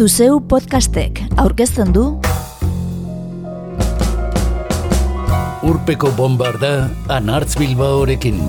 Zuzeu podcastek aurkezten du Urpeko bombarda anartz bilbaorekin.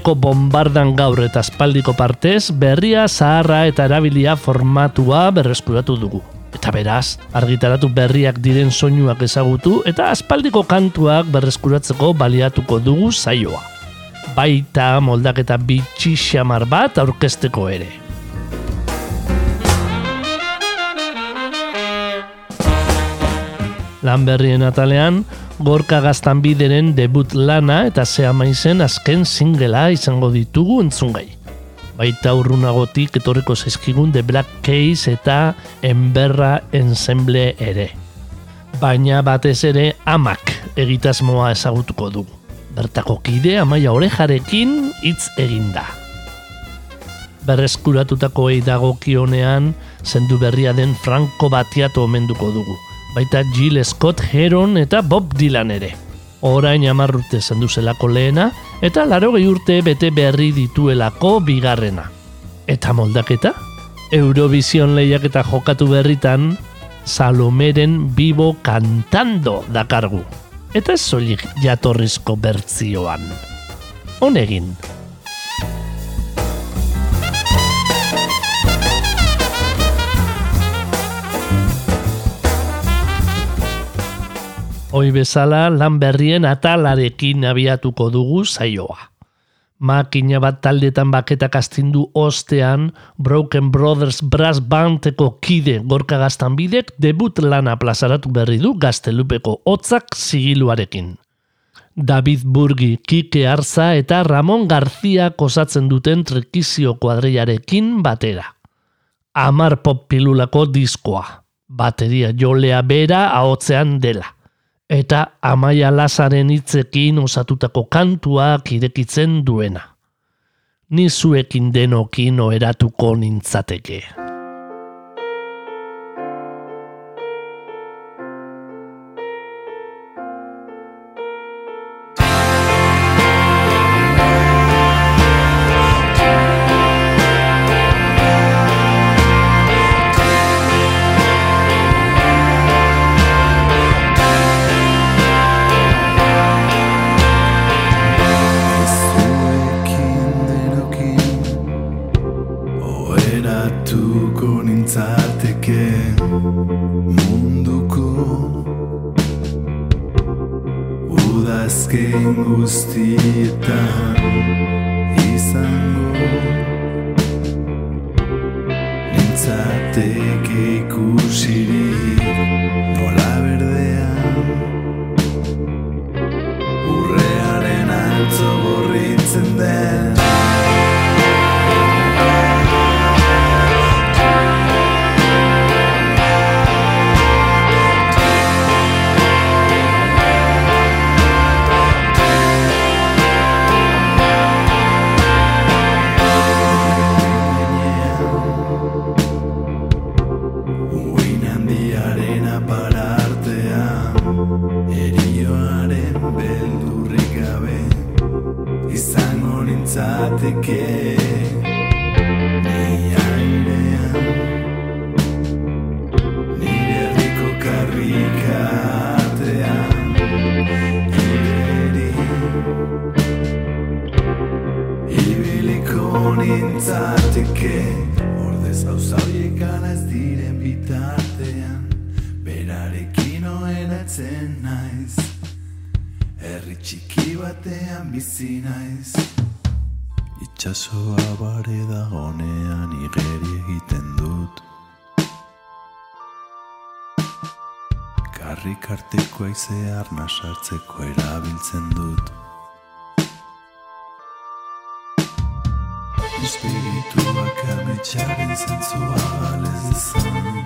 Urpeko bombardan gaur eta aspaldiko partez, berria, zaharra eta erabilia formatua berreskuratu dugu. Eta beraz, argitaratu berriak diren soinuak ezagutu eta aspaldiko kantuak berreskuratzeko baliatuko dugu zaioa. Baita moldaketa bitxi xamar bat aurkesteko ere. Lan berrien atalean, Gorka Gaztanbideren debut lana eta zea maizen azken singela izango ditugu entzungai. Baita urrunagotik etorriko zaizkigun The Black Case eta Enberra Ensemble ere. Baina batez ere amak egitasmoa ezagutuko du. Bertako kide amaia orejarekin hitz eginda. Berreskuratutako eidago kionean, zendu berria den Franco Batiato omenduko dugu baita Jill Scott Heron eta Bob Dylan ere. Orain amarrute zendu zelako lehena, eta laro urte bete berri dituelako bigarrena. Eta moldaketa? Eurovision lehiak eta jokatu berritan, Salomeren bibo kantando dakargu. Eta ez solik jatorrizko bertzioan. Honegin. Hoi bezala lan berrien atalarekin abiatuko dugu zaioa. Makina bat taldetan baketak astindu ostean, Broken Brothers Brass Bandeko kide gorka gaztan bidek debut lana plazaratu berri du gaztelupeko hotzak zigiluarekin. David Burgi, Kike Arza eta Ramon Garzia kosatzen duten trekizio kuadriarekin batera. Amar pop pilulako diskoa, bateria jolea bera ahotzean dela eta amaia lazaren hitzekin osatutako kantuak irekitzen duena. Nizuekin denokin oeratuko nintzateke. Luchares sensuales son.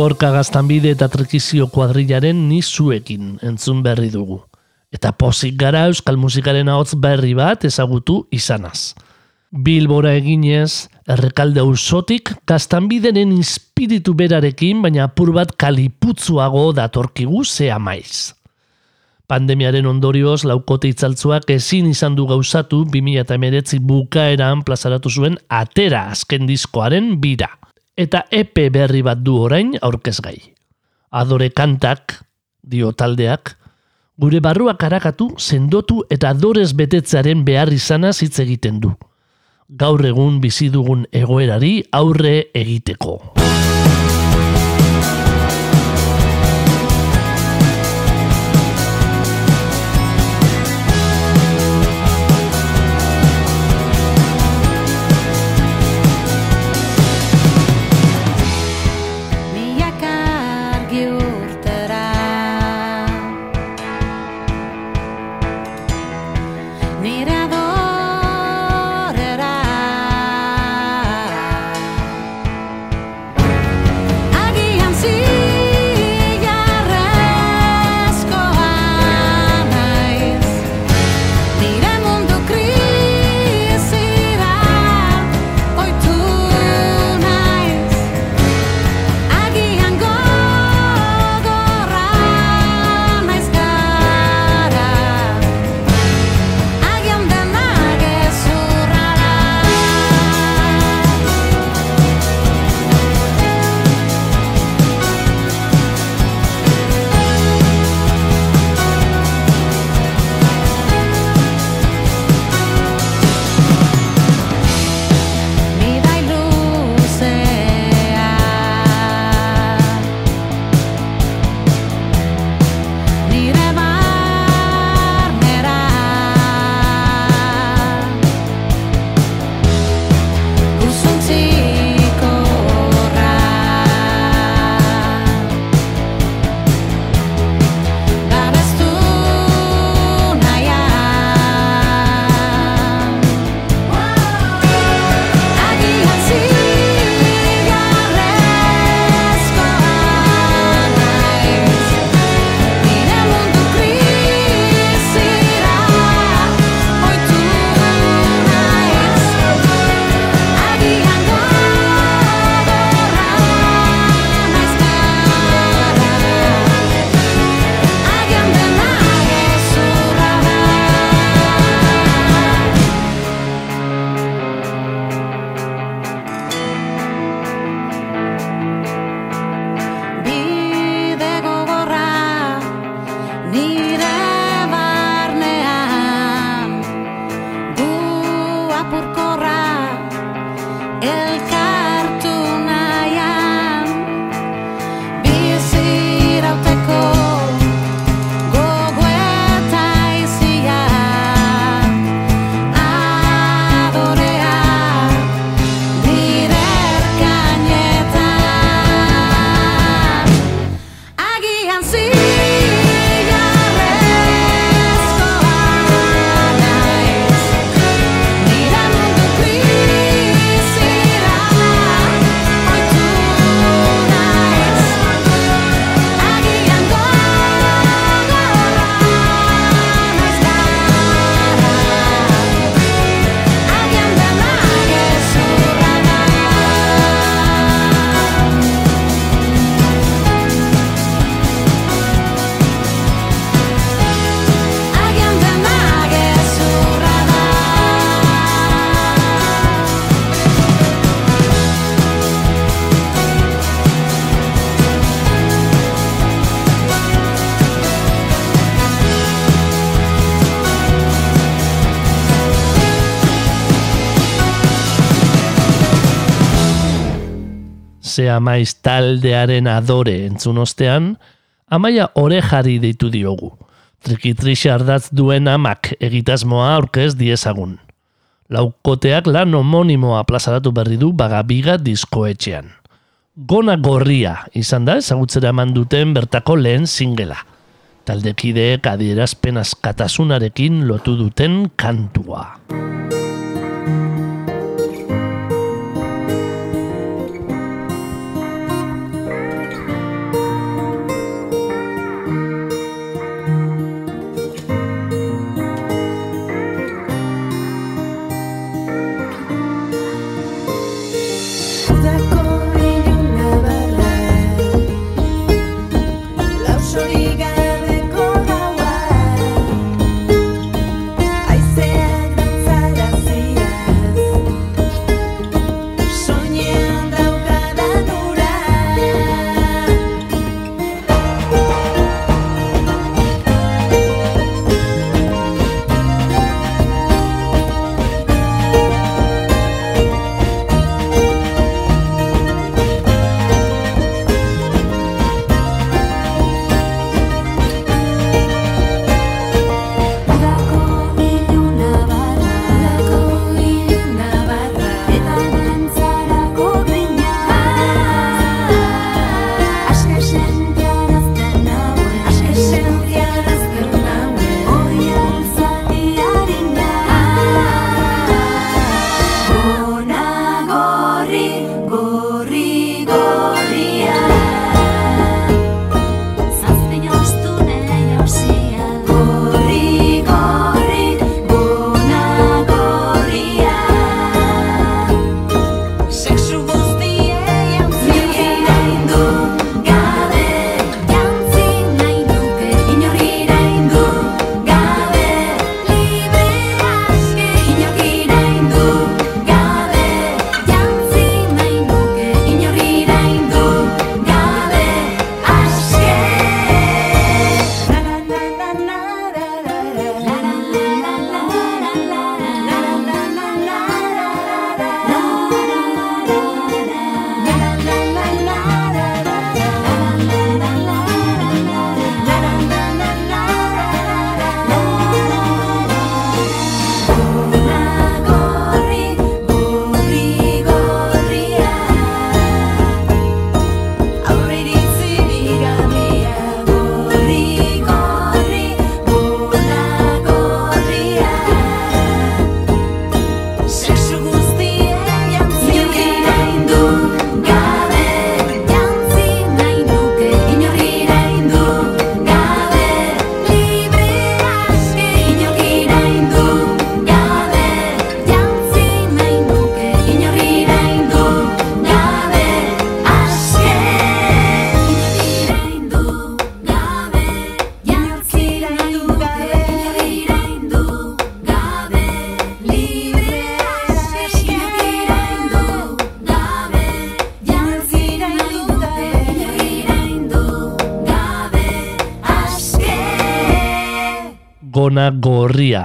Gorka gaztanbide eta trekizio kuadrilaren nizuekin entzun berri dugu. Eta pozik gara euskal musikaren ahotz berri bat ezagutu izanaz. Bilbora eginez, errekalde ausotik gaztanbideren inspiritu berarekin, baina apur bat kaliputzuago datorkigu zea maiz. Pandemiaren ondorioz laukote itzaltzuak ezin izan du gauzatu 2008 bukaeran plazaratu zuen atera azken diskoaren bira eta epe berri bat du orain aurkezgai. Adore kantak, dio taldeak, gure barruak arakatu, sendotu eta adorez betetzaren behar izana hitz egiten du. Gaur egun bizi dugun egoerari aurre egiteko. Ze amaiz taldearen adore entzun ostean, amaia orejari deitu diogu. Trikitrixe ardatz duen amak egitasmoa aurkez diezagun. Laukoteak lan homonimoa plazaratu berri du bagabiga diskoetxean. Gona gorria izan da ezagutzera eman duten bertako lehen singela. Taldekideek adierazpen askatasunarekin lotu duten kantua.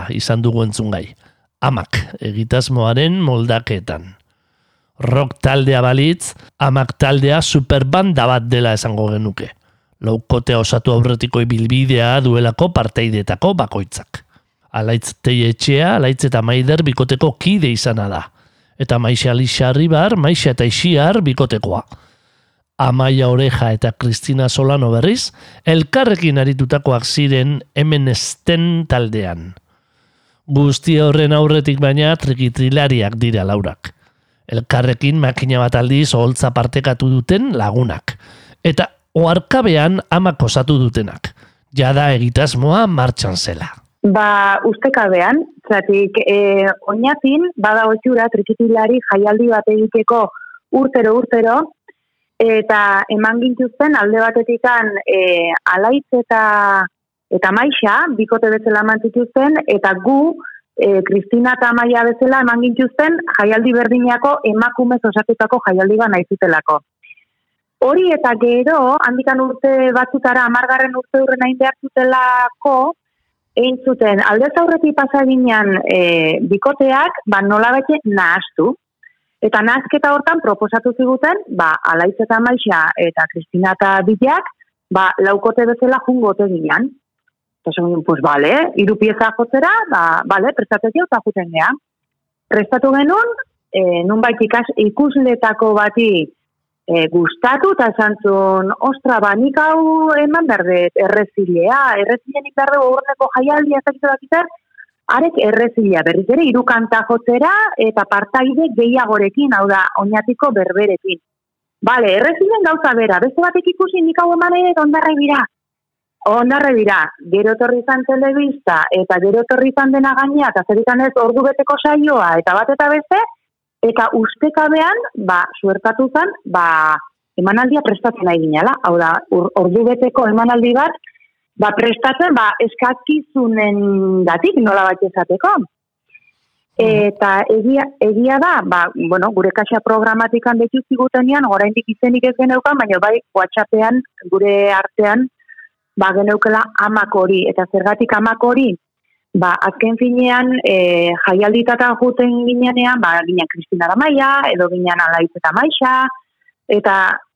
Izan dugu entzungai. Amak egitasmoaren moldaketan. Rock taldea balitz, amak taldea superbanda bat dela esango genuke. Laukotea osatu aurretiko ibilbidea duelako parteidetako bakoitzak. Alaitz teietxea, alaitz eta maider bikoteko kide izana da. Eta maixa lixarribar, maixa eta ixiar bikotekoa. Amaia Oreja eta Kristina Solano berriz, elkarrekin aritutakoak ziren hemen esten taldean. Guzti horren aurretik baina trikitrilariak dira laurak. Elkarrekin makina bat aldiz oholtza partekatu duten lagunak. Eta oarkabean amak osatu dutenak. Jada egitasmoa martxan zela. Ba, ustekabean, zatik, e, oinatin, bada otxura, trikitilari jaialdi bat egiteko urtero urtero, eta eman gintuzten alde batetikan e, alaitz eta eta maixa, bikote bezala eman zituzten, eta gu, e, Kristina eta Maia bezala eman gintuzten jaialdi berdinako emakumez osatutako jaialdi bat nahi zutelako. Hori eta gero, handikan urte batzutara, amargarren urte hurren hain behar zutelako, egin zuten, aldez aurretik pasaginean e, bikoteak, ba nola bete nahastu. Eta nazketa hortan proposatu ziguten, ba, alaitz eta maixa eta Kristina eta Bideak, ba, laukote bezala jungote ginean. Eta esan, pues, bale, iru pieza jotzera, ba, bale, prestatzeko eta juten gea. Prestatu genuen, e, nunbait ikas, ikusletako bati e, gustatu, eta esan zuen, ostra, ba, nik hau eman berdet, errezilea, errezilea nik berdu horreko jaialdia ez dakit dakiter, arek errezilea berriz ere hiru kanta jotzera eta partaide gehiagorekin, hau da, oinatiko berberekin. Bale, errezilen gauza bera, beste batek ikusi nik hau eman ere ondarra bira. Ondarra bira, gero etorri izan telebista, eta gero etorri izan dena gainea, eta zer izan ez ordu beteko saioa, eta bat eta beste, eta ustekabean, ba, suertatu zen, ba, emanaldia prestatzen nahi ginela. Hau da, ordu beteko emanaldi bat, ba, prestatzen, ba, eskakizunen datik, nola bat esateko. Eta egia, egia da, ba, bueno, gure kaxa programatikan betu zigutenean, oraindik izenik ez geneukan, baina bai WhatsAppean, gure artean, ba, geneukela amak hori. Eta zergatik amak hori, ba, azken finean, e, jaialditatan juten ginean, ba, ginen Kristina Maia, edo ginen Alaiz eta Maixa, eta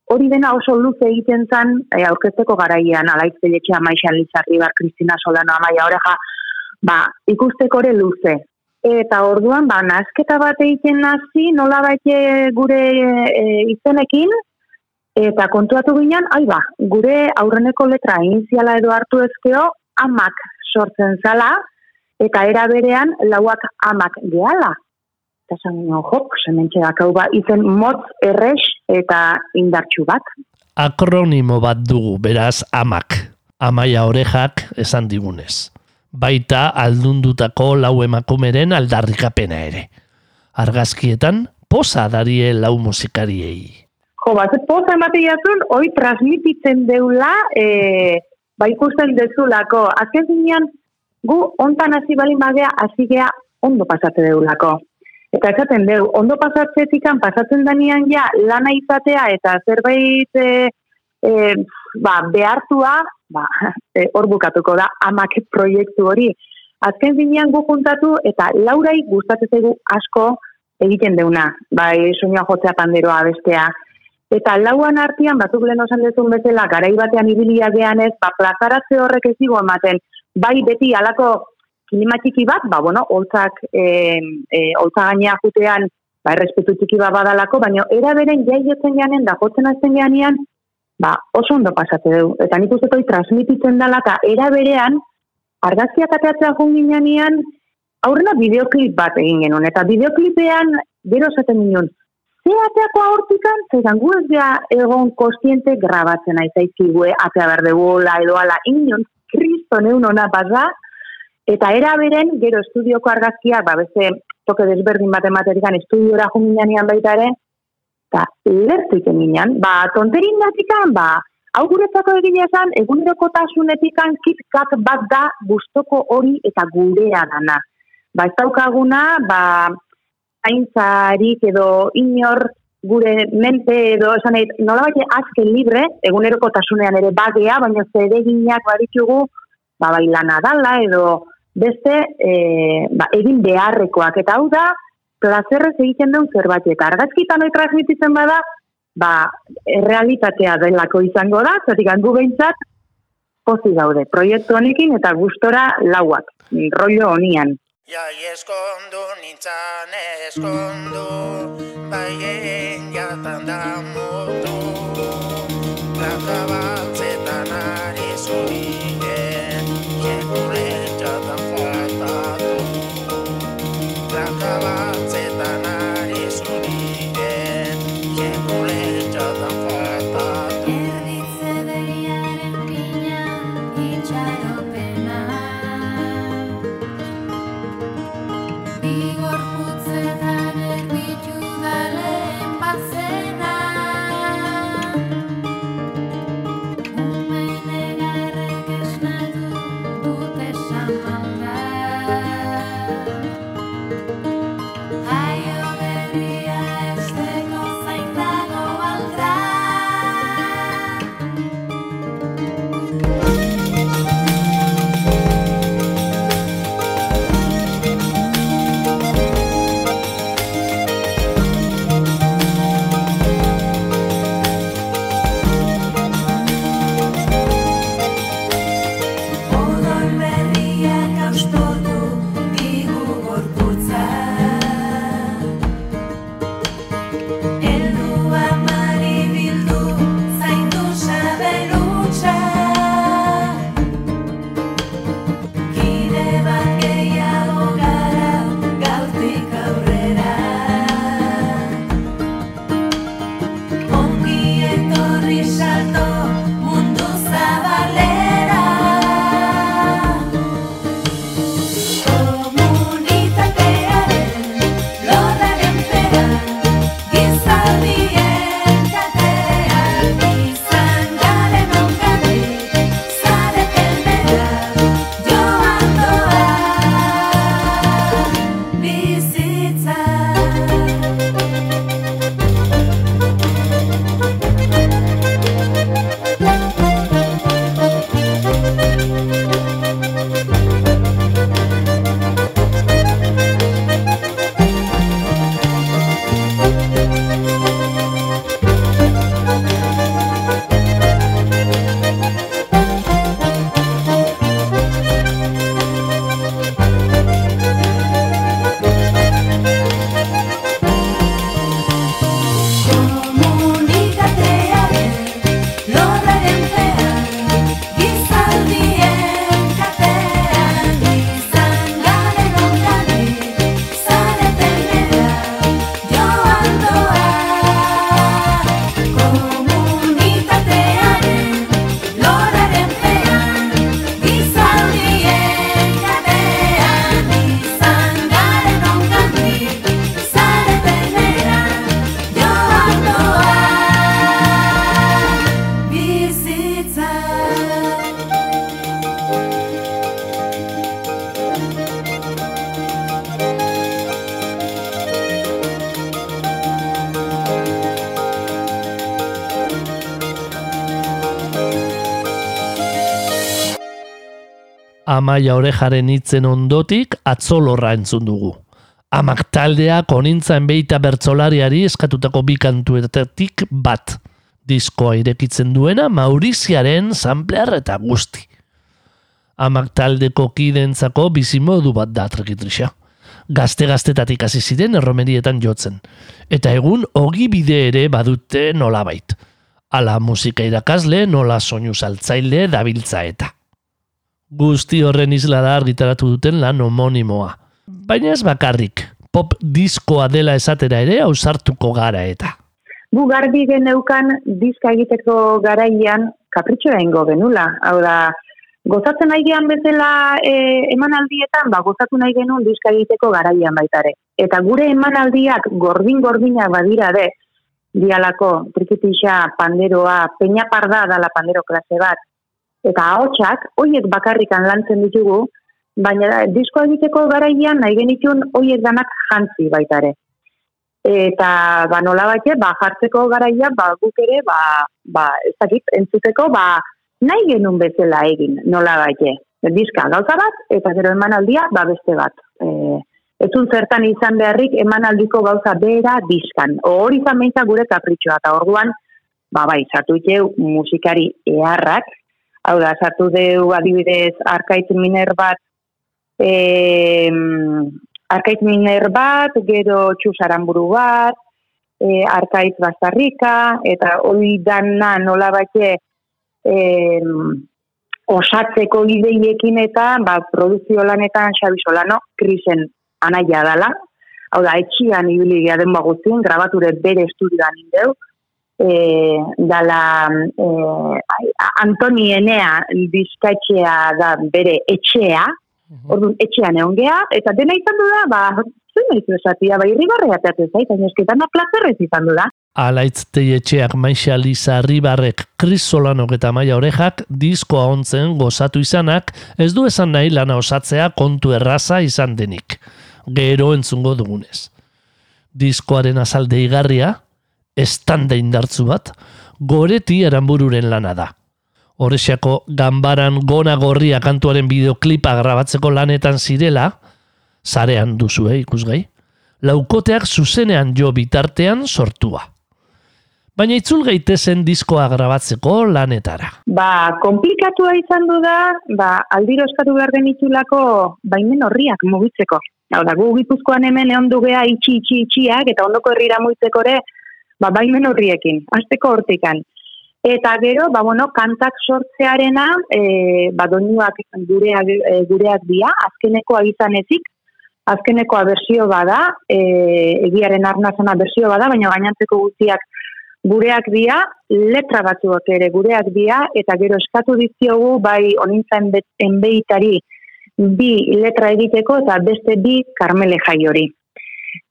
hori dena oso luze egiten zen, e, aurkezteko garaian, Alaiz Teletxea Maixa Lizarri, bar, Kristina Solano Amaia, oreja, ba, ikusteko ere luze. Eta orduan, ba, nasketa bat egiten hasi, nola baite gure e, izenekin, eta kontuatu ginen, ai ba, gure aurreneko letra iniziala edo hartu ezkeo, amak sortzen zala, eta era berean lauak amak gehala. Eta esan ginen, jok, sementxe dakau ba, izen motz errex eta indartxu bat. Akronimo bat dugu, beraz, amak. Amaia orejak esan digunez. Baita aldundutako lau emakumeren aldarrikapena ere. Argazkietan, posa darie lau musikariei. Jo, bat, poza emate jatun, hoi transmititzen deula, e, ba ikusten dezulako. Azken zinean, gu ontan hasi bali magea, hasi gea ondo pasate deulako. Eta esaten deu, ondo pasatzetikan, pasatzen danian ja, lana izatea eta zerbait e, e, ba, behartua, ba, e, hor bukatuko da, amak proiektu hori. Azken zinean gu juntatu eta laurai gustatzen zaigu asko egiten deuna. Bai, soinua jotzea panderoa bestea. Eta lauan artean, batzuk lehen osan dezun bezala, garai batean ibilia gean ez, ba, plazaratze horrek ez digu ematen, bai beti alako klima txiki bat, ba, bueno, holtzak, e, e, holtza gainea jutean, ba, errespetu txiki bat badalako, baina era beren jaiotzen janen, da jotzen azten janean, ba, oso ondo pasate dugu. Eta nik uste transmititzen dela, eta era berean, argazkiak ateatzea jungin janean, aurrena bideoklip bat egin genuen, eta bideoklipean, gero esaten ginen, ze ateako hortikan, zegan gu ez gea egon kostiente grabatzen nahi zaizkigue atea berdegola edo ala inion, kriston eun ona baza, eta era beren, gero estudioko argazkiak, ba, beste toke desberdin bat ematerikan estudiora junginan baita ere, eta lertu iten ba, tonterin datikan, ba, hau guretzako egile esan, egunerokotasunetikan kitkak bat da gustoko hori eta gurea dana. Ba, ez daukaguna, ba, zaintzarik edo inor gure mente edo esan nahi, nola azken libre, egunerokotasunean ere bagea, baina zereginak baditugu, ba, bai lana dala edo beste e, ba, egin beharrekoak. Eta hau da, plazerrez egiten duen zerbait. Eta argazkitan hori transmititzen bada, ba, errealitatea delako izango da, zatik hangu behintzat, pozi gaude, proiektu honekin eta gustora lauak, rollo honian. Jai eskondu nintzan eskondu, baien jatan da mutu. Plaka batzetan ari zurien, jekure jatan faltatu. Plaka Amaia orejaren hitzen ondotik atzolorra entzun dugu. Amak taldeak onintzaen beita bertzolariari eskatutako bi kantuetatik bat. Diskoa irekitzen duena Mauriziaren samplear eta guzti. Amak taldeko kidentzako bizimodu bat da trekitrixa. Gazte-gaztetatik hasi ziren erromerietan jotzen. Eta egun ogi bide ere badute nolabait. Ala musika irakasle nola soinu saltzaile dabiltza eta. Guzti horren isla da argitaratu duten lan homonimoa. Baina ez bakarrik, pop diskoa dela esatera ere ausartuko gara eta. gu garbi geneukan diska egiteko garaian kapritxoa ingo genula. Hau da, gozatzen nahi gehan bezala e, emanaldietan, ba, gozatu nahi genuen diska egiteko garaian baitare. Eta gure emanaldiak gordin-gordinak badira de, dialako, trikitixa, panderoa, peña parda dala pandero klase bat, eta ahotsak hoiek bakarrikan lantzen ditugu, baina diskoa egiteko garaian nahi genitun hoiek danak jantzi baitare. Eta ba nola baite, ba jartzeko garaia ba guk ere ba ba ez dakit entzuteko ba nahi genuen bezala egin nola baite. Diska gauza bat eta gero emanaldia ba beste bat. Eh Ezun zertan izan beharrik emanaldiko gauza bera diskan. O hori izan behintzat gure kapritxoa eta orduan, ba bai, itxeu musikari eharrak, hau da, sartu deu adibidez arkaitz miner bat, e, arkaitz miner bat, gero txusaramburu bat, e, arkaitz bastarrika, eta hori dana nola batxe e, osatzeko ideiekin eta ba, produzio lanetan Xabi Solano, krisen anaia dala, hau da, etxian ibili gea den baguztin, grabature bere estudioan indeu, e, dala e, Antoni Enea bizkaitxea da bere etxea, orduan etxean egon gea, eta dena izan du da, ba, zuen meritu esatia, ba, irribarrea teatu zait, baina esketan da plazerrez izan du da. Alaitz teietxeak Maixa Liza Ribarrek, Chris Solanok Maia Orejak diskoa ontzen gozatu izanak ez du esan nahi lana osatzea kontu erraza izan denik. Gero entzungo dugunez. Diskoaren azalde igarria, estanda indartzu bat, goreti eranbururen lana da. Horrexako gambaran gona gorria kantuaren bideoklipa grabatzeko lanetan zirela, zarean duzue ikusgai, laukoteak zuzenean jo bitartean sortua. Baina itzul gaitezen diskoa grabatzeko lanetara. Ba, komplikatua izan du da, ba, aldiro eskatu behar genitulako baimen horriak mugitzeko. Hau da, gu gipuzkoan hemen egon dugea itxi itxi itxiak eta ondoko herrira muitzeko ere, ba, baimen horriekin, azteko hortikan. Eta gero, ba, bueno, kantak sortzearena, e, ba, doinuak gureak, e, gureak dia, azkenekoa izan ezik, azkenekoa bersio bada, e, egiaren arnazena bersio bada, baina gainantzeko guztiak gureak dira, letra batzuak ere gureak dira, eta gero eskatu diziogu bai onintzen enbeitari bi letra egiteko eta beste bi karmele jaiori.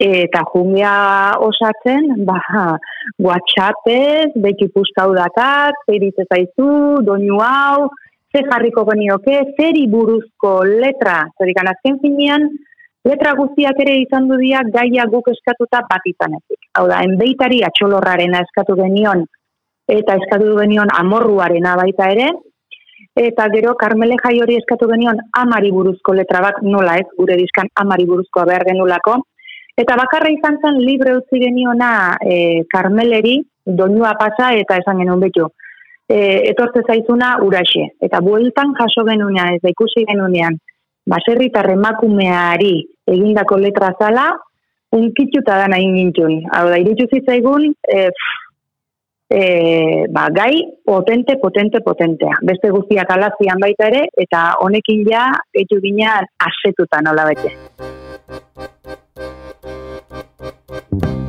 Eta jungia osatzen, ba, whatsappez, beki puzkau dakat, zeritz ezaizu, doinu hau, ze jarriko genioke, zeri buruzko letra, zerikan azken finean, letra guztiak ere izan du dira gaia guk eskatuta bat izanetik. Hau da, enbeitari atxolorrarena eskatu genion eta eskatu genion amorruarena baita ere, eta gero Carmele Jai hori eskatu genion amari buruzko letra bat nola ez, gure dizkan amari buruzkoa behar genulako, eta bakarra izan zen libre utzi geniona e, Carmeleri, doinua pasa eta esan genuen betu. E, etortze zaizuna uraxe, eta bueltan jaso genunean, ez da ikusi genunean, baserritar emakumeari egindako letra zala, unkitxuta da nahi gintun. Hau da, iritsu zitzaigun, e, e, ba, gai potente, potente, potentea. Beste guztiak alazian baita ere, eta honekin ja, etxu ginean, asetuta nola bete. Gaur aurkitu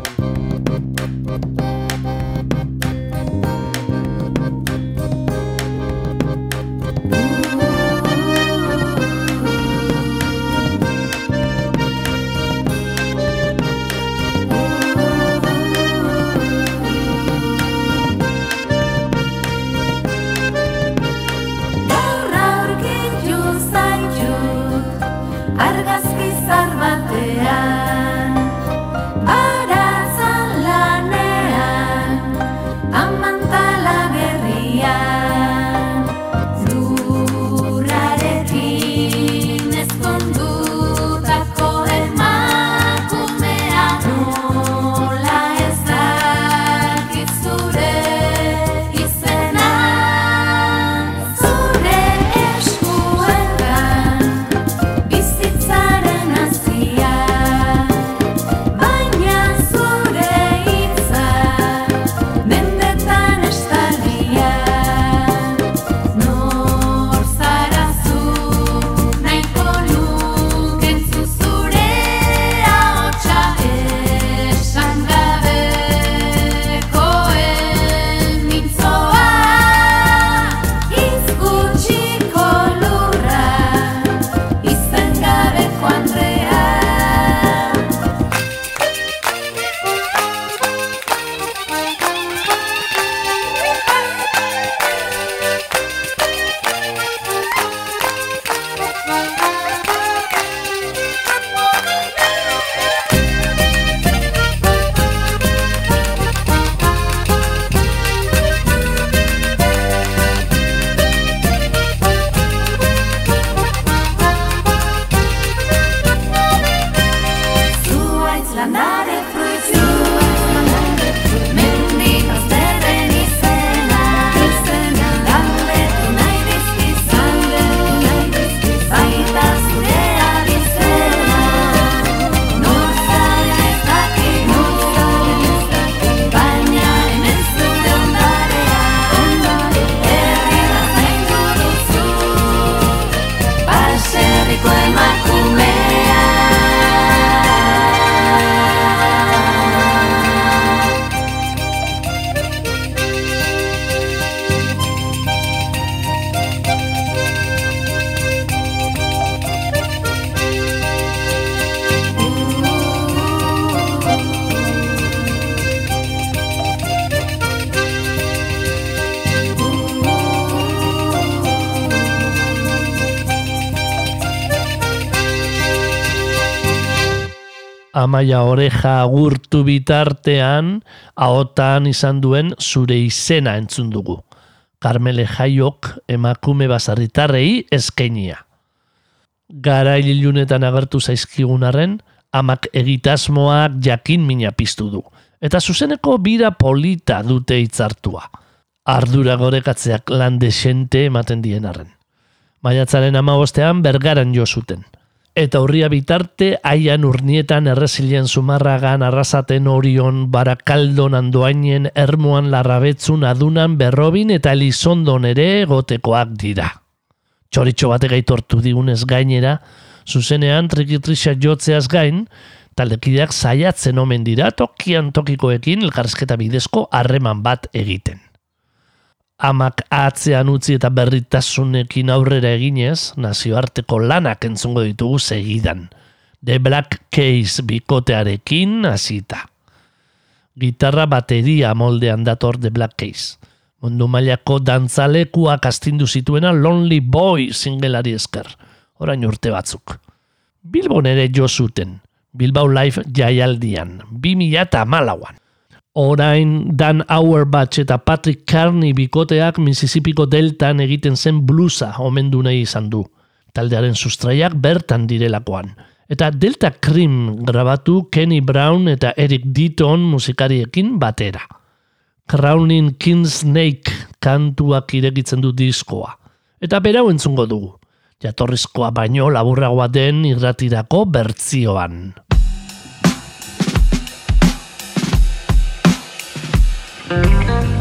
amaia oreja agurtu bitartean, ahotan izan duen zure izena entzun dugu. Karmele jaiok emakume bazarritarrei eskainia. Gara ilunetan agertu zaizkigun arren, amak egitasmoak jakin mina piztu du. Eta zuzeneko bira polita dute hitzartua. Ardura gorekatzeak lan desente ematen dien arren. Maiatzaren amabostean bergaran jo zuten. Eta urria bitarte, aian urnietan errezilien zumarragan arrasaten orion barakaldon andoainen ermuan larrabetzun adunan berrobin eta elizondon ere gotekoak dira. Txoritxo bate gaitortu digunez gainera, zuzenean trikitrisa jotzeaz gain, taldekideak saiatzen omen dira tokian tokikoekin elkarrezketa bidezko harreman bat egiten amak atzean utzi eta berritasunekin aurrera eginez, nazioarteko lanak entzungo ditugu segidan. The Black Case bikotearekin hasita. Gitarra bateria moldean dator The Black Case. Mundu mailako dantzalekuak astindu zituena Lonely Boy singelari esker. Orain urte batzuk. Bilbon ere jo zuten. Bilbao Live jaialdian. 2000 eta malauan. Orain Dan Auerbach eta Patrick Carney bikoteak Mississippiko deltan egiten zen blusa omendu nahi izan du. Taldearen sustraiak bertan direlakoan. Eta Delta Cream grabatu Kenny Brown eta Eric Deaton musikariekin batera. Crowning King Snake kantuak irekitzen du diskoa. Eta berau entzungo dugu. Jatorrizkoa baino laburragoa den irratirako bertzioan. Well,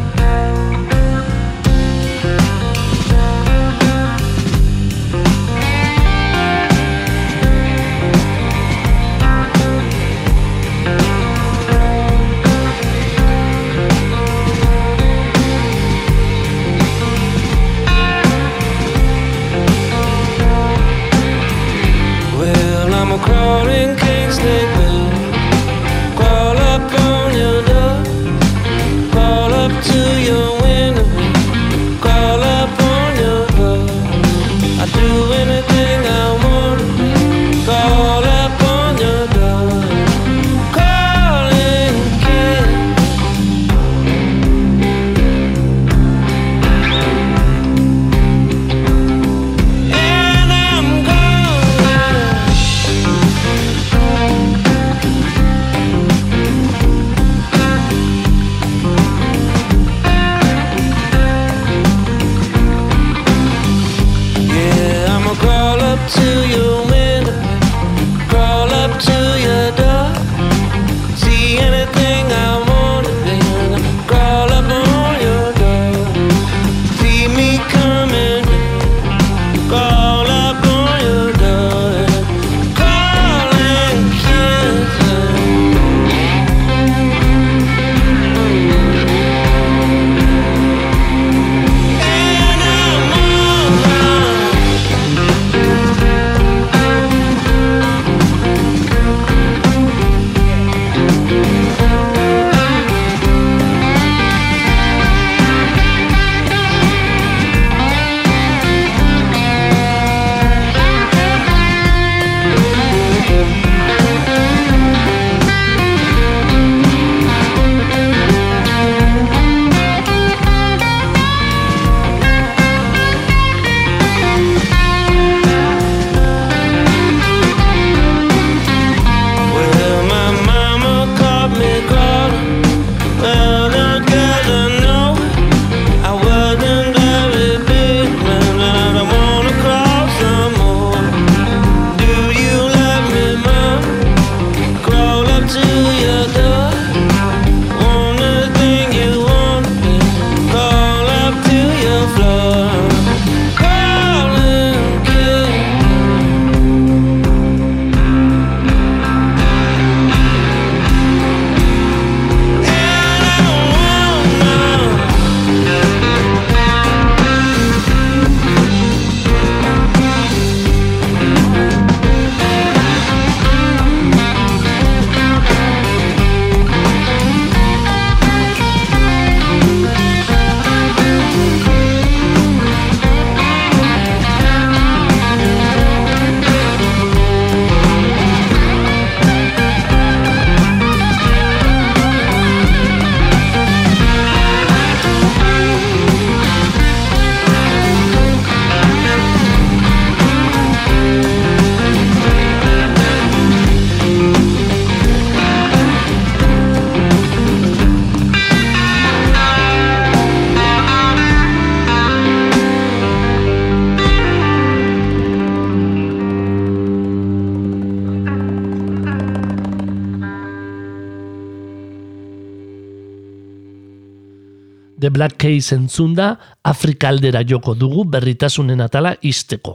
Black Keys entzunda, Afrika aldera joko dugu berritasunen atala izteko.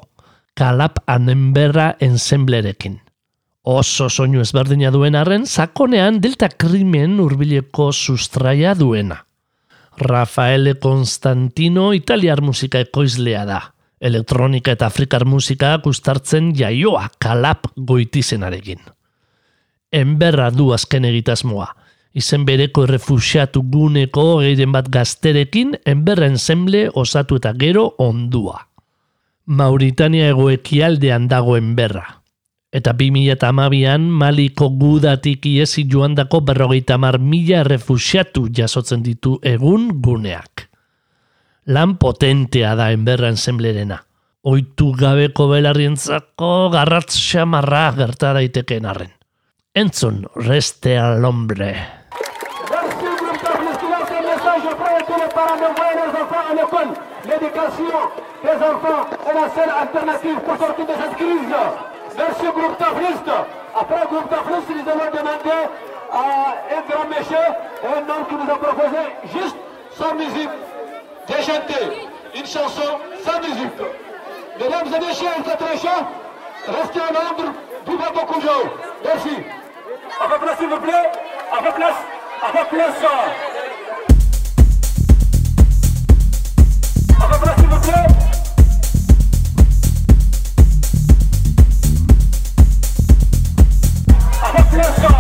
Kalap anenberra ensemblerekin. Oso soinu ezberdina duen arren, sakonean delta krimen hurbileko sustraia duena. Rafaele Constantino italiar musika ekoizlea da. Elektronika eta afrikar musika gustartzen jaioa kalap goitizenarekin. Enberra du azken egitasmoa. Izen bereko errefusiatu guneko gehien bat gazterekin enberra ensemble osatu eta gero ondua. Mauritania egoekialdean dago enberra. Eta 2008an Maliko gudatik iesi joandako berrogeita mar mila errefusiatu jasotzen ditu egun guneak. Lan potentea da enberra ensemblerena. Oitu gabeko belarrientzako garratz xamarra gerta daiteken arren. Entzun, reste al hombre. D'envoyer leurs enfants à l'école. L'éducation des enfants est la seule alternative pour sortir de cette crise. Merci groupe d'artistes. Après groupe d'artistes, nous allons demander à un grand monsieur, un homme qui nous a proposé juste sans musique, de chanter une chanson sans musique. Mesdames et messieurs, vous êtes chers. Restez en ordre, vivez beaucoup de jour. Merci. À votre s'il vous plaît. À. Let's go.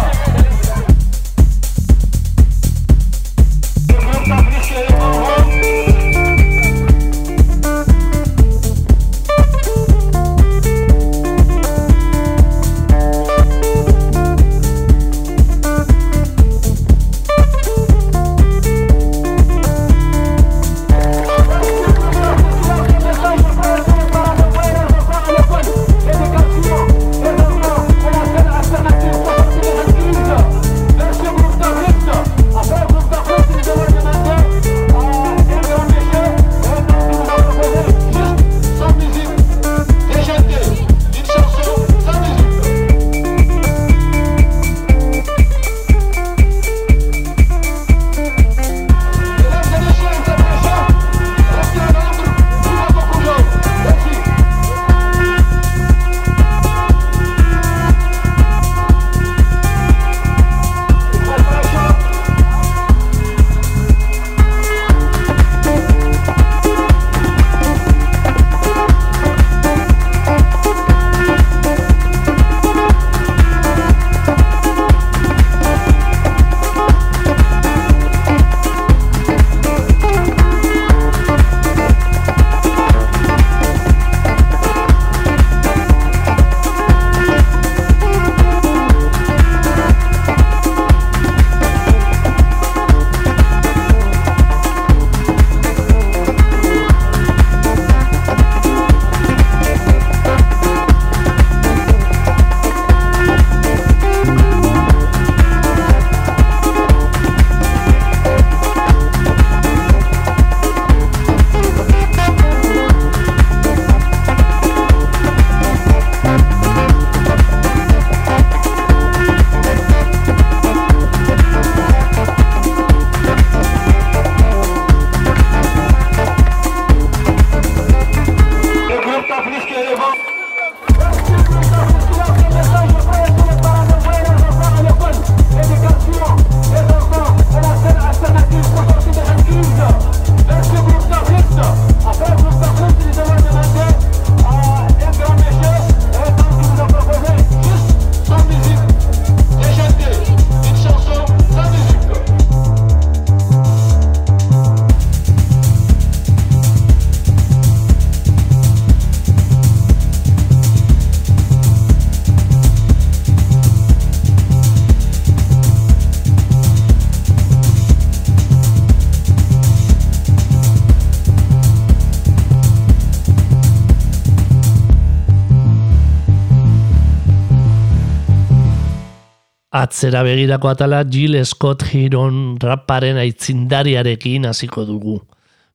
Atzera begirako atala Jill Scott Heron raparen aitzindariarekin hasiko dugu.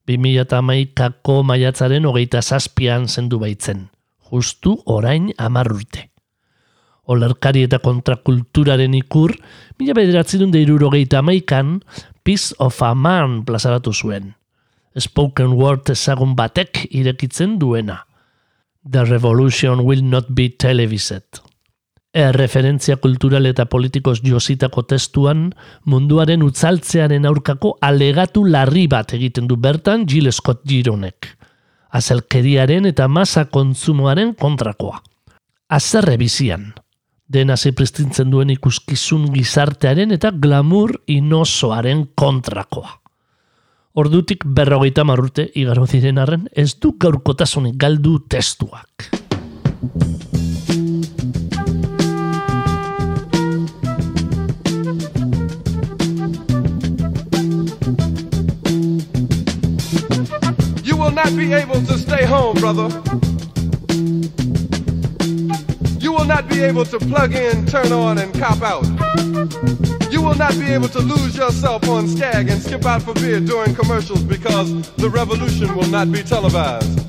2008ko maiatzaren hogeita zazpian zendu baitzen. Justu orain hamar urte. Olerkari eta kontrakulturaren ikur, mila bederatzerun da irurogeita amaikan, Piece of a Man plazaratu zuen. Spoken word ezagun batek irekitzen duena. The revolution will not be televised. Erreferentzia kultural eta politikoz jositako testuan, munduaren utzaltzearen aurkako alegatu larri bat egiten du bertan Jill Scott Gironek. Azelkeriaren eta masa kontsumoaren kontrakoa. Azerre bizian. Dena zipristintzen duen ikuskizun gizartearen eta glamour inosoaren kontrakoa. Ordutik berrogeita marrute igaro diren arren ez du gaurkotasunik galdu testuak. Will not be able to stay home, brother. You will not be able to plug in, turn on, and cop out. You will not be able to lose yourself on Skag and skip out for beer during commercials because the revolution will not be televised.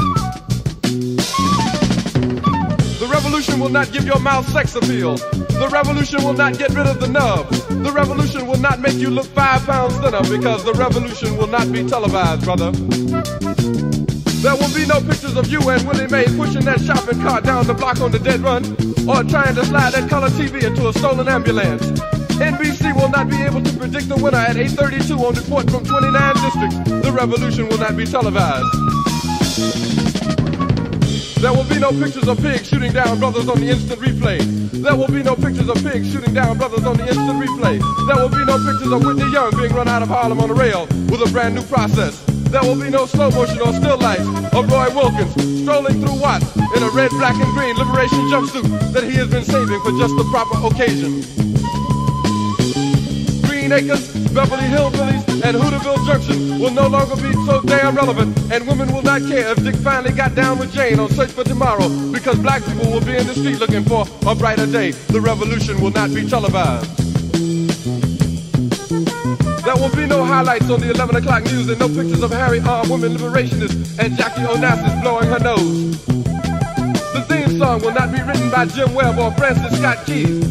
Revolution will not give your mouth sex appeal. The revolution will not get rid of the nub. The revolution will not make you look five pounds thinner because the revolution will not be televised, brother. There will be no pictures of you and Willie Mae pushing that shopping cart down the block on the dead run or trying to slide that color TV into a stolen ambulance. NBC will not be able to predict the winner at 8.32 on report from 29 districts. The revolution will not be televised. There will be no pictures of pigs shooting down brothers on the instant replay. There will be no pictures of pigs shooting down brothers on the instant replay. There will be no pictures of Whitney Young being run out of Harlem on a rail with a brand new process. There will be no slow motion or still lights of Roy Wilkins strolling through Watts in a red, black, and green liberation jumpsuit that he has been saving for just the proper occasion. Beverly Hillbillies, and Hooterville Junction will no longer be so damn relevant, and women will not care if Dick finally got down with Jane on Search for Tomorrow, because black people will be in the street looking for a brighter day. The revolution will not be televised. There will be no highlights on the 11 o'clock news and no pictures of Harry armed women liberationists and Jackie Onassis blowing her nose. The theme song will not be written by Jim Webb or Francis Scott Keys,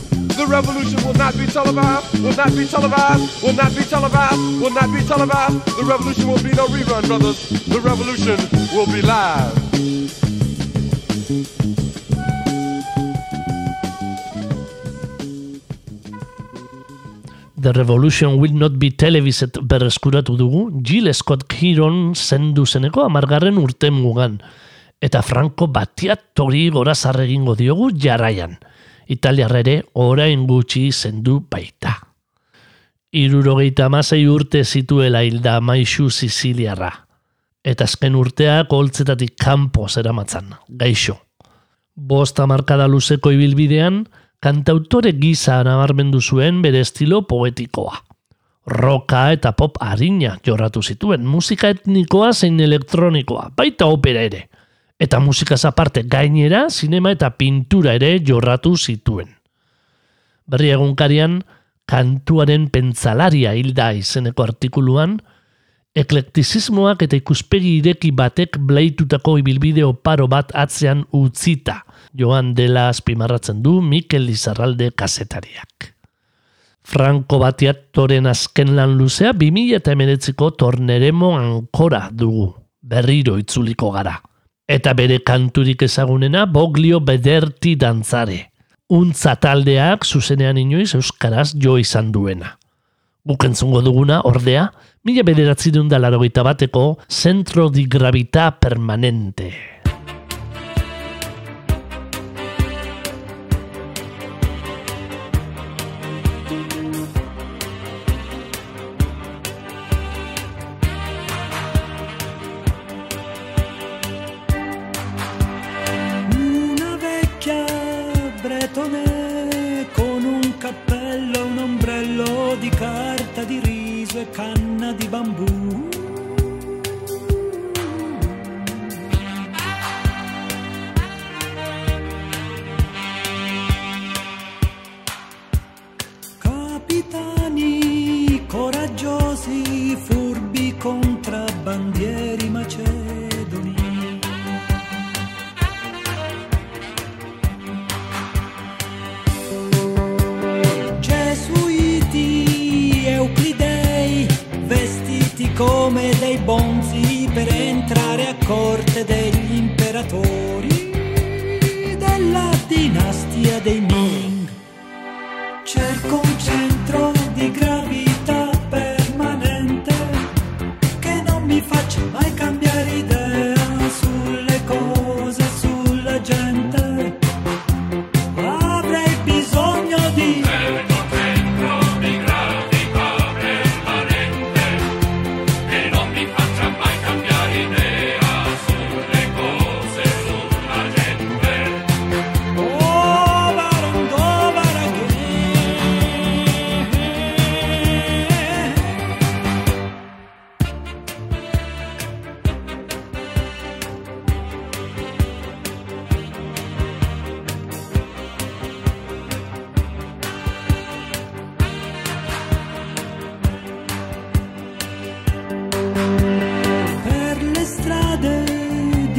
The revolution will not be televised, will not be televised, will not be televised, will not be televised. The revolution will be no rerun, brothers. The revolution will be live. The Revolution Will Not Be Televised berreskuratu dugu Jill Scott Heron zendu zeneko amargarren urte mugan. Eta Franco Battiatori gora egingo diogu jarraian. Italiarra ere orain gutxi zendu baita. Irurogeita amasei urte zituela hilda maixu Siciliarra. Eta azken urteak holtzetatik kanpo zeramatzan, gaixo. Bosta markada luzeko ibilbidean, kantautore gisa nabarmendu zuen bere estilo poetikoa. Roka eta pop harina jorratu zituen, musika etnikoa zein elektronikoa, baita opera ere. Eta musikaz aparte gainera, sinema eta pintura ere jorratu zituen. Berri egunkarian, kantuaren pentsalaria hilda izeneko artikuluan, eklektizismoak eta ikuspegi ireki batek bleitutako ibilbide oparo bat atzean utzita, joan dela azpimarratzen du Mikel Lizarralde kasetariak. Franco Batiatoren azken lan luzea 2000 eta emeretziko torneremo ankora dugu, berriro itzuliko gara. Eta bere kanturik ezagunena Boglio Bederti dantzare. Untza taldeak zuzenean inoiz euskaraz jo izan duena. Guk entzungo duguna, ordea, Mila bederatzi da larogeita bateko Centro di Gravità Permanente.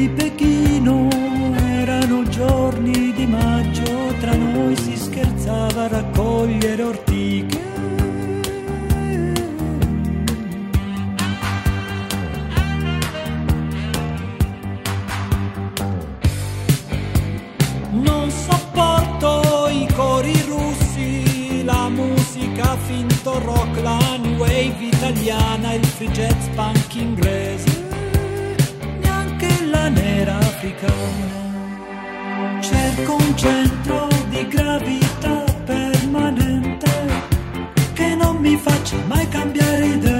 Di Pechino erano giorni di maggio, tra noi si scherzava a raccogliere ortiche. Non sopporto i cori russi, la musica finto rock, la new wave italiana, il free jazz punk inglese, nera africana. Cerco un centro di gravità permanente che non mi faccia mai cambiare idea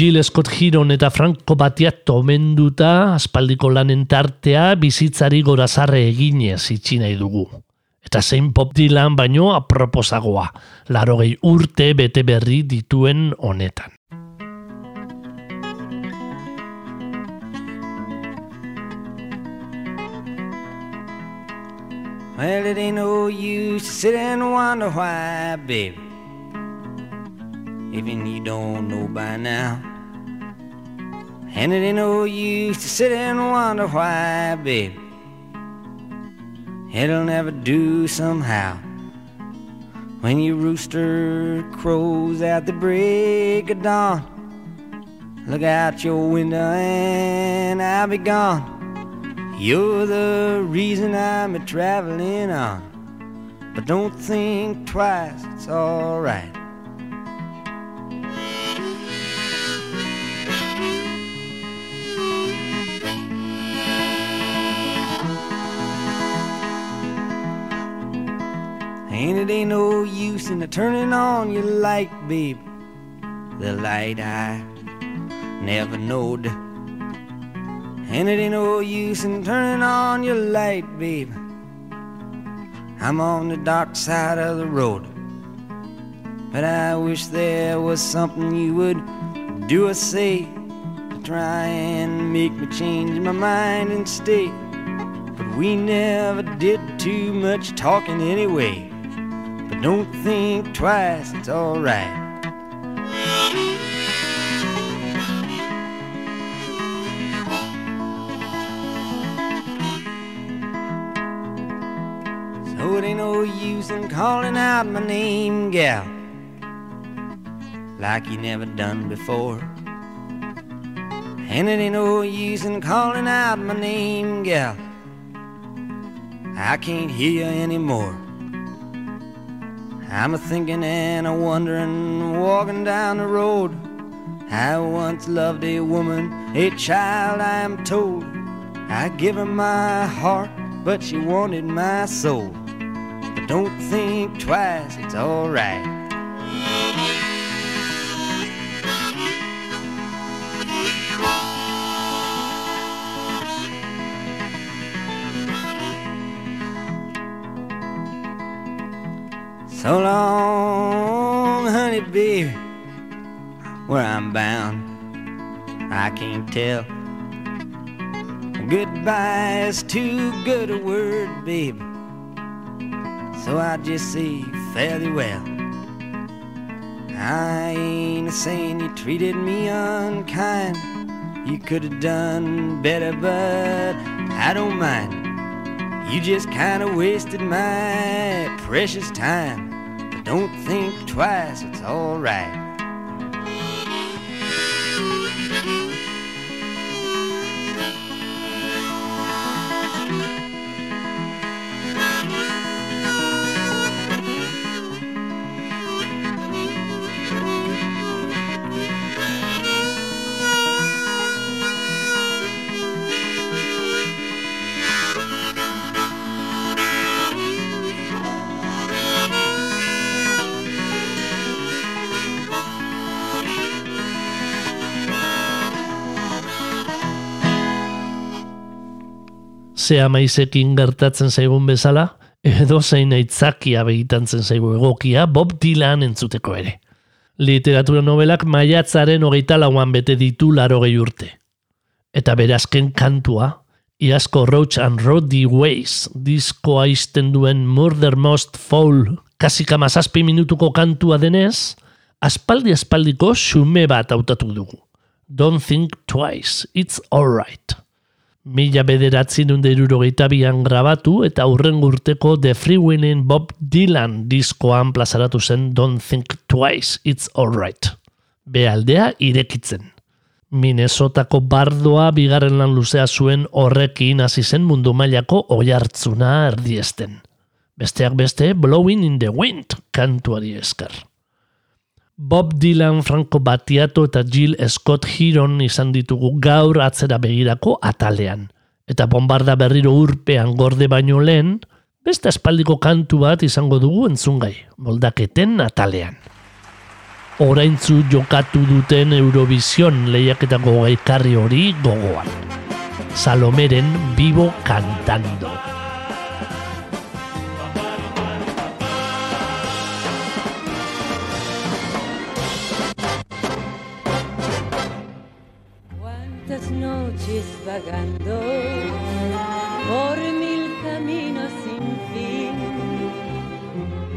Jill Scott Heron eta Franco Battiato omenduta aspaldiko lanen tartea bizitzari gorazarre eginez itxi nahi dugu. Eta zein Bob Dylan baino aproposagoa, larogei urte bete berri dituen honetan. Well, it ain't no use to sit and wonder why, baby. Even you don't know by now. And it ain't no use to sit and wonder why, baby. It'll never do somehow. When your rooster crows at the break of dawn, look out your window and I'll be gone. You're the reason I'm a traveling on. But don't think twice, it's alright. Ain't it ain't no use in turning on your light, babe. The light I never knowed. And it ain't no use in turning on your light, babe. I'm on the dark side of the road. But I wish there was something you would do or say to try and make me change my mind and stay. But we never did too much talking anyway. But don't think twice, it's alright. So it ain't no use in calling out my name, gal, like you never done before. And it ain't no use in calling out my name, gal. I can't hear you anymore. I'm a thinking and a wondering, walking down the road. I once loved a woman, a child, I am told. I give her my heart, but she wanted my soul. But don't think twice, it's alright. So long, honey, baby, where I'm bound, I can't tell. Goodbye is too good a word, baby. So I just say fairly well. I ain't saying you treated me unkind. You could have done better, but I don't mind. You just kind of wasted my precious time. Don't think twice, it's alright. Zea maizekin gertatzen zaigun bezala, edo zein aitzakia begitantzen zaigu egokia Bob Dylan entzuteko ere. Literatura novelak maiatzaren hogeita lauan bete ditu larogei urte. Eta berazken kantua, Iasko Roach and Roddy Ways diskoa izten duen Murder Most Foul kasika mazazpi minutuko kantua denez, aspaldi aspaldiko xume bat hautatu dugu. Don't think twice, it's alright. Mila bederatzi irurogeita bian grabatu eta hurren urteko The Freewheeling Bob Dylan diskoan plazaratu zen Don't Think Twice, It's Alright. Bealdea irekitzen. Minnesotako bardoa bigarren lan luzea zuen horrekin hasi zen mundu mailako oihartzuna erdiesten. Besteak beste Blowing in the Wind kantuari esker. Bob Dylan, Franco Battiato eta Jill Scott Heron izan ditugu gaur atzera begirako atalean. Eta bombarda berriro urpean gorde baino lehen, beste aspaldiko kantu bat izango dugu entzungai, moldaketen atalean. Oraintzu jokatu duten Eurovision lehiaketako gaikarri hori gogoan. Salomeren Vivo Cantando. Noches vagando por mil caminos sin fin,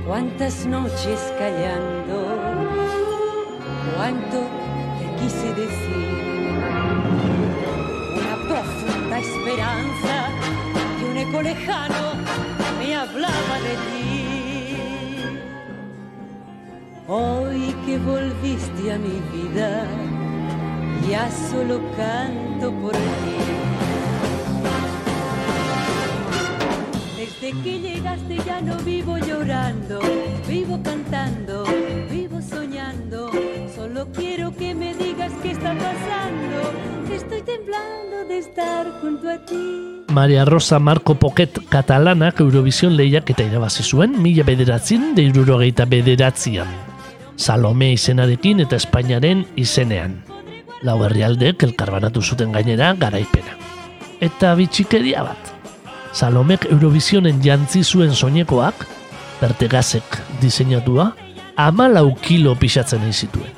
cuántas noches callando, cuánto te quise decir. Una profunda esperanza y un eco lejano me hablaba de ti. Hoy que volviste a mi vida, ya solo canto por ti. Desde que llegaste ya no vivo llorando, vivo cantando, vivo soñando. Solo quiero que me digas qué está pasando, estoy temblando de estar junto a ti. Maria Rosa Marco Pocket katalanak Eurovision lehiak eta irabazi zuen mila bederatzin de irurogeita bederatzian. Salome izenarekin eta Espainiaren izenean. Lau herrialdek elkarbanatu zuten gainera garaipena. Eta bitxikeria bat. Salomek Eurovisionen jantzi zuen soinekoak, bertegazek diseinatua, ama lau kilo pixatzen egin zituen.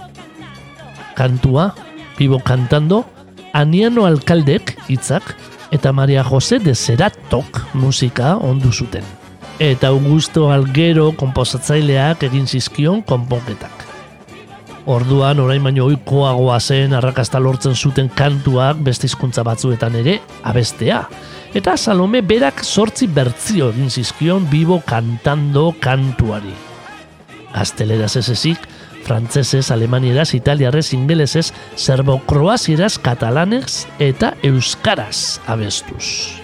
Kantua, Bibo kantando, Aniano Alkaldek hitzak eta Maria Jose de Zeratok musika ondu zuten. Eta Augusto Alguero komposatzaileak egin zizkion konponketak. Orduan orain baino ohikoagoa zen arrakasta lortzen zuten kantuak beste hizkuntza batzuetan ere abestea. Eta Salome berak sortzi bertzio egin zizkion bibo kantando kantuari. Gazteleraz ez ezik, frantzesez, alemanieraz, italiarrez, ingelesez, serbo-kroazieraz, katalanez eta euskaraz abestuz.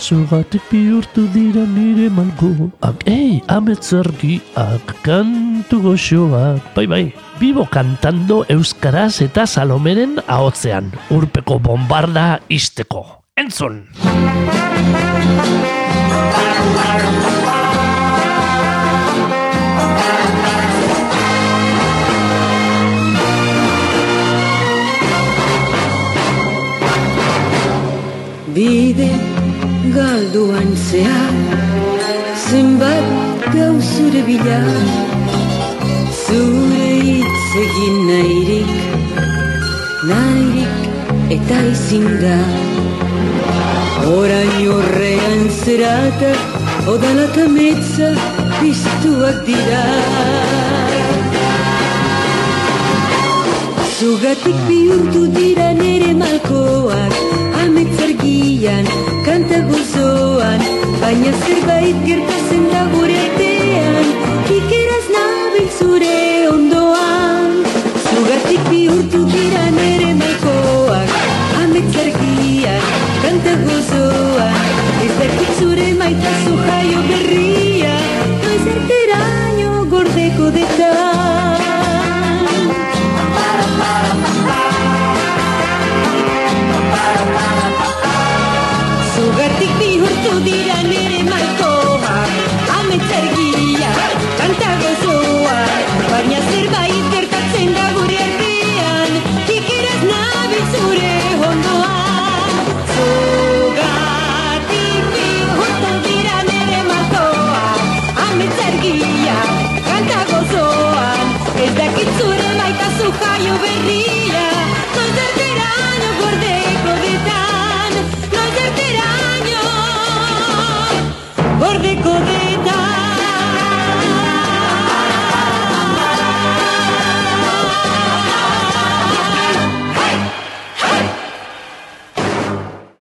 Zugatik bihurtu dira nire malgoak, ei, ametzergiak, kantu goxoak, bai bai, bibo kantando euskaraz eta salomeren ahotzean, urpeko bombarda isteko. Entzun! Bide galduan zehar Zenbat gau zure bila Zure hitz egin nahirik Nahirik eta ezin da. Orain horrean zerata Odala eta metza piztuak dira. Zugatik bihurtu dira nere malkoak Ametzargian, kanta gozoan Baina zerbait gertatzen da gure artean Ikeraz nabil zure Gartik bihurtu gira nere maikoak Hamek zergia, kanta gozoa Ez dertik zure maitazu jaio berria Noiz artera gordeko deta. Zugartik bihurtu dira nere maikoak Hamek zergia, kanta gozoa Baina zerbait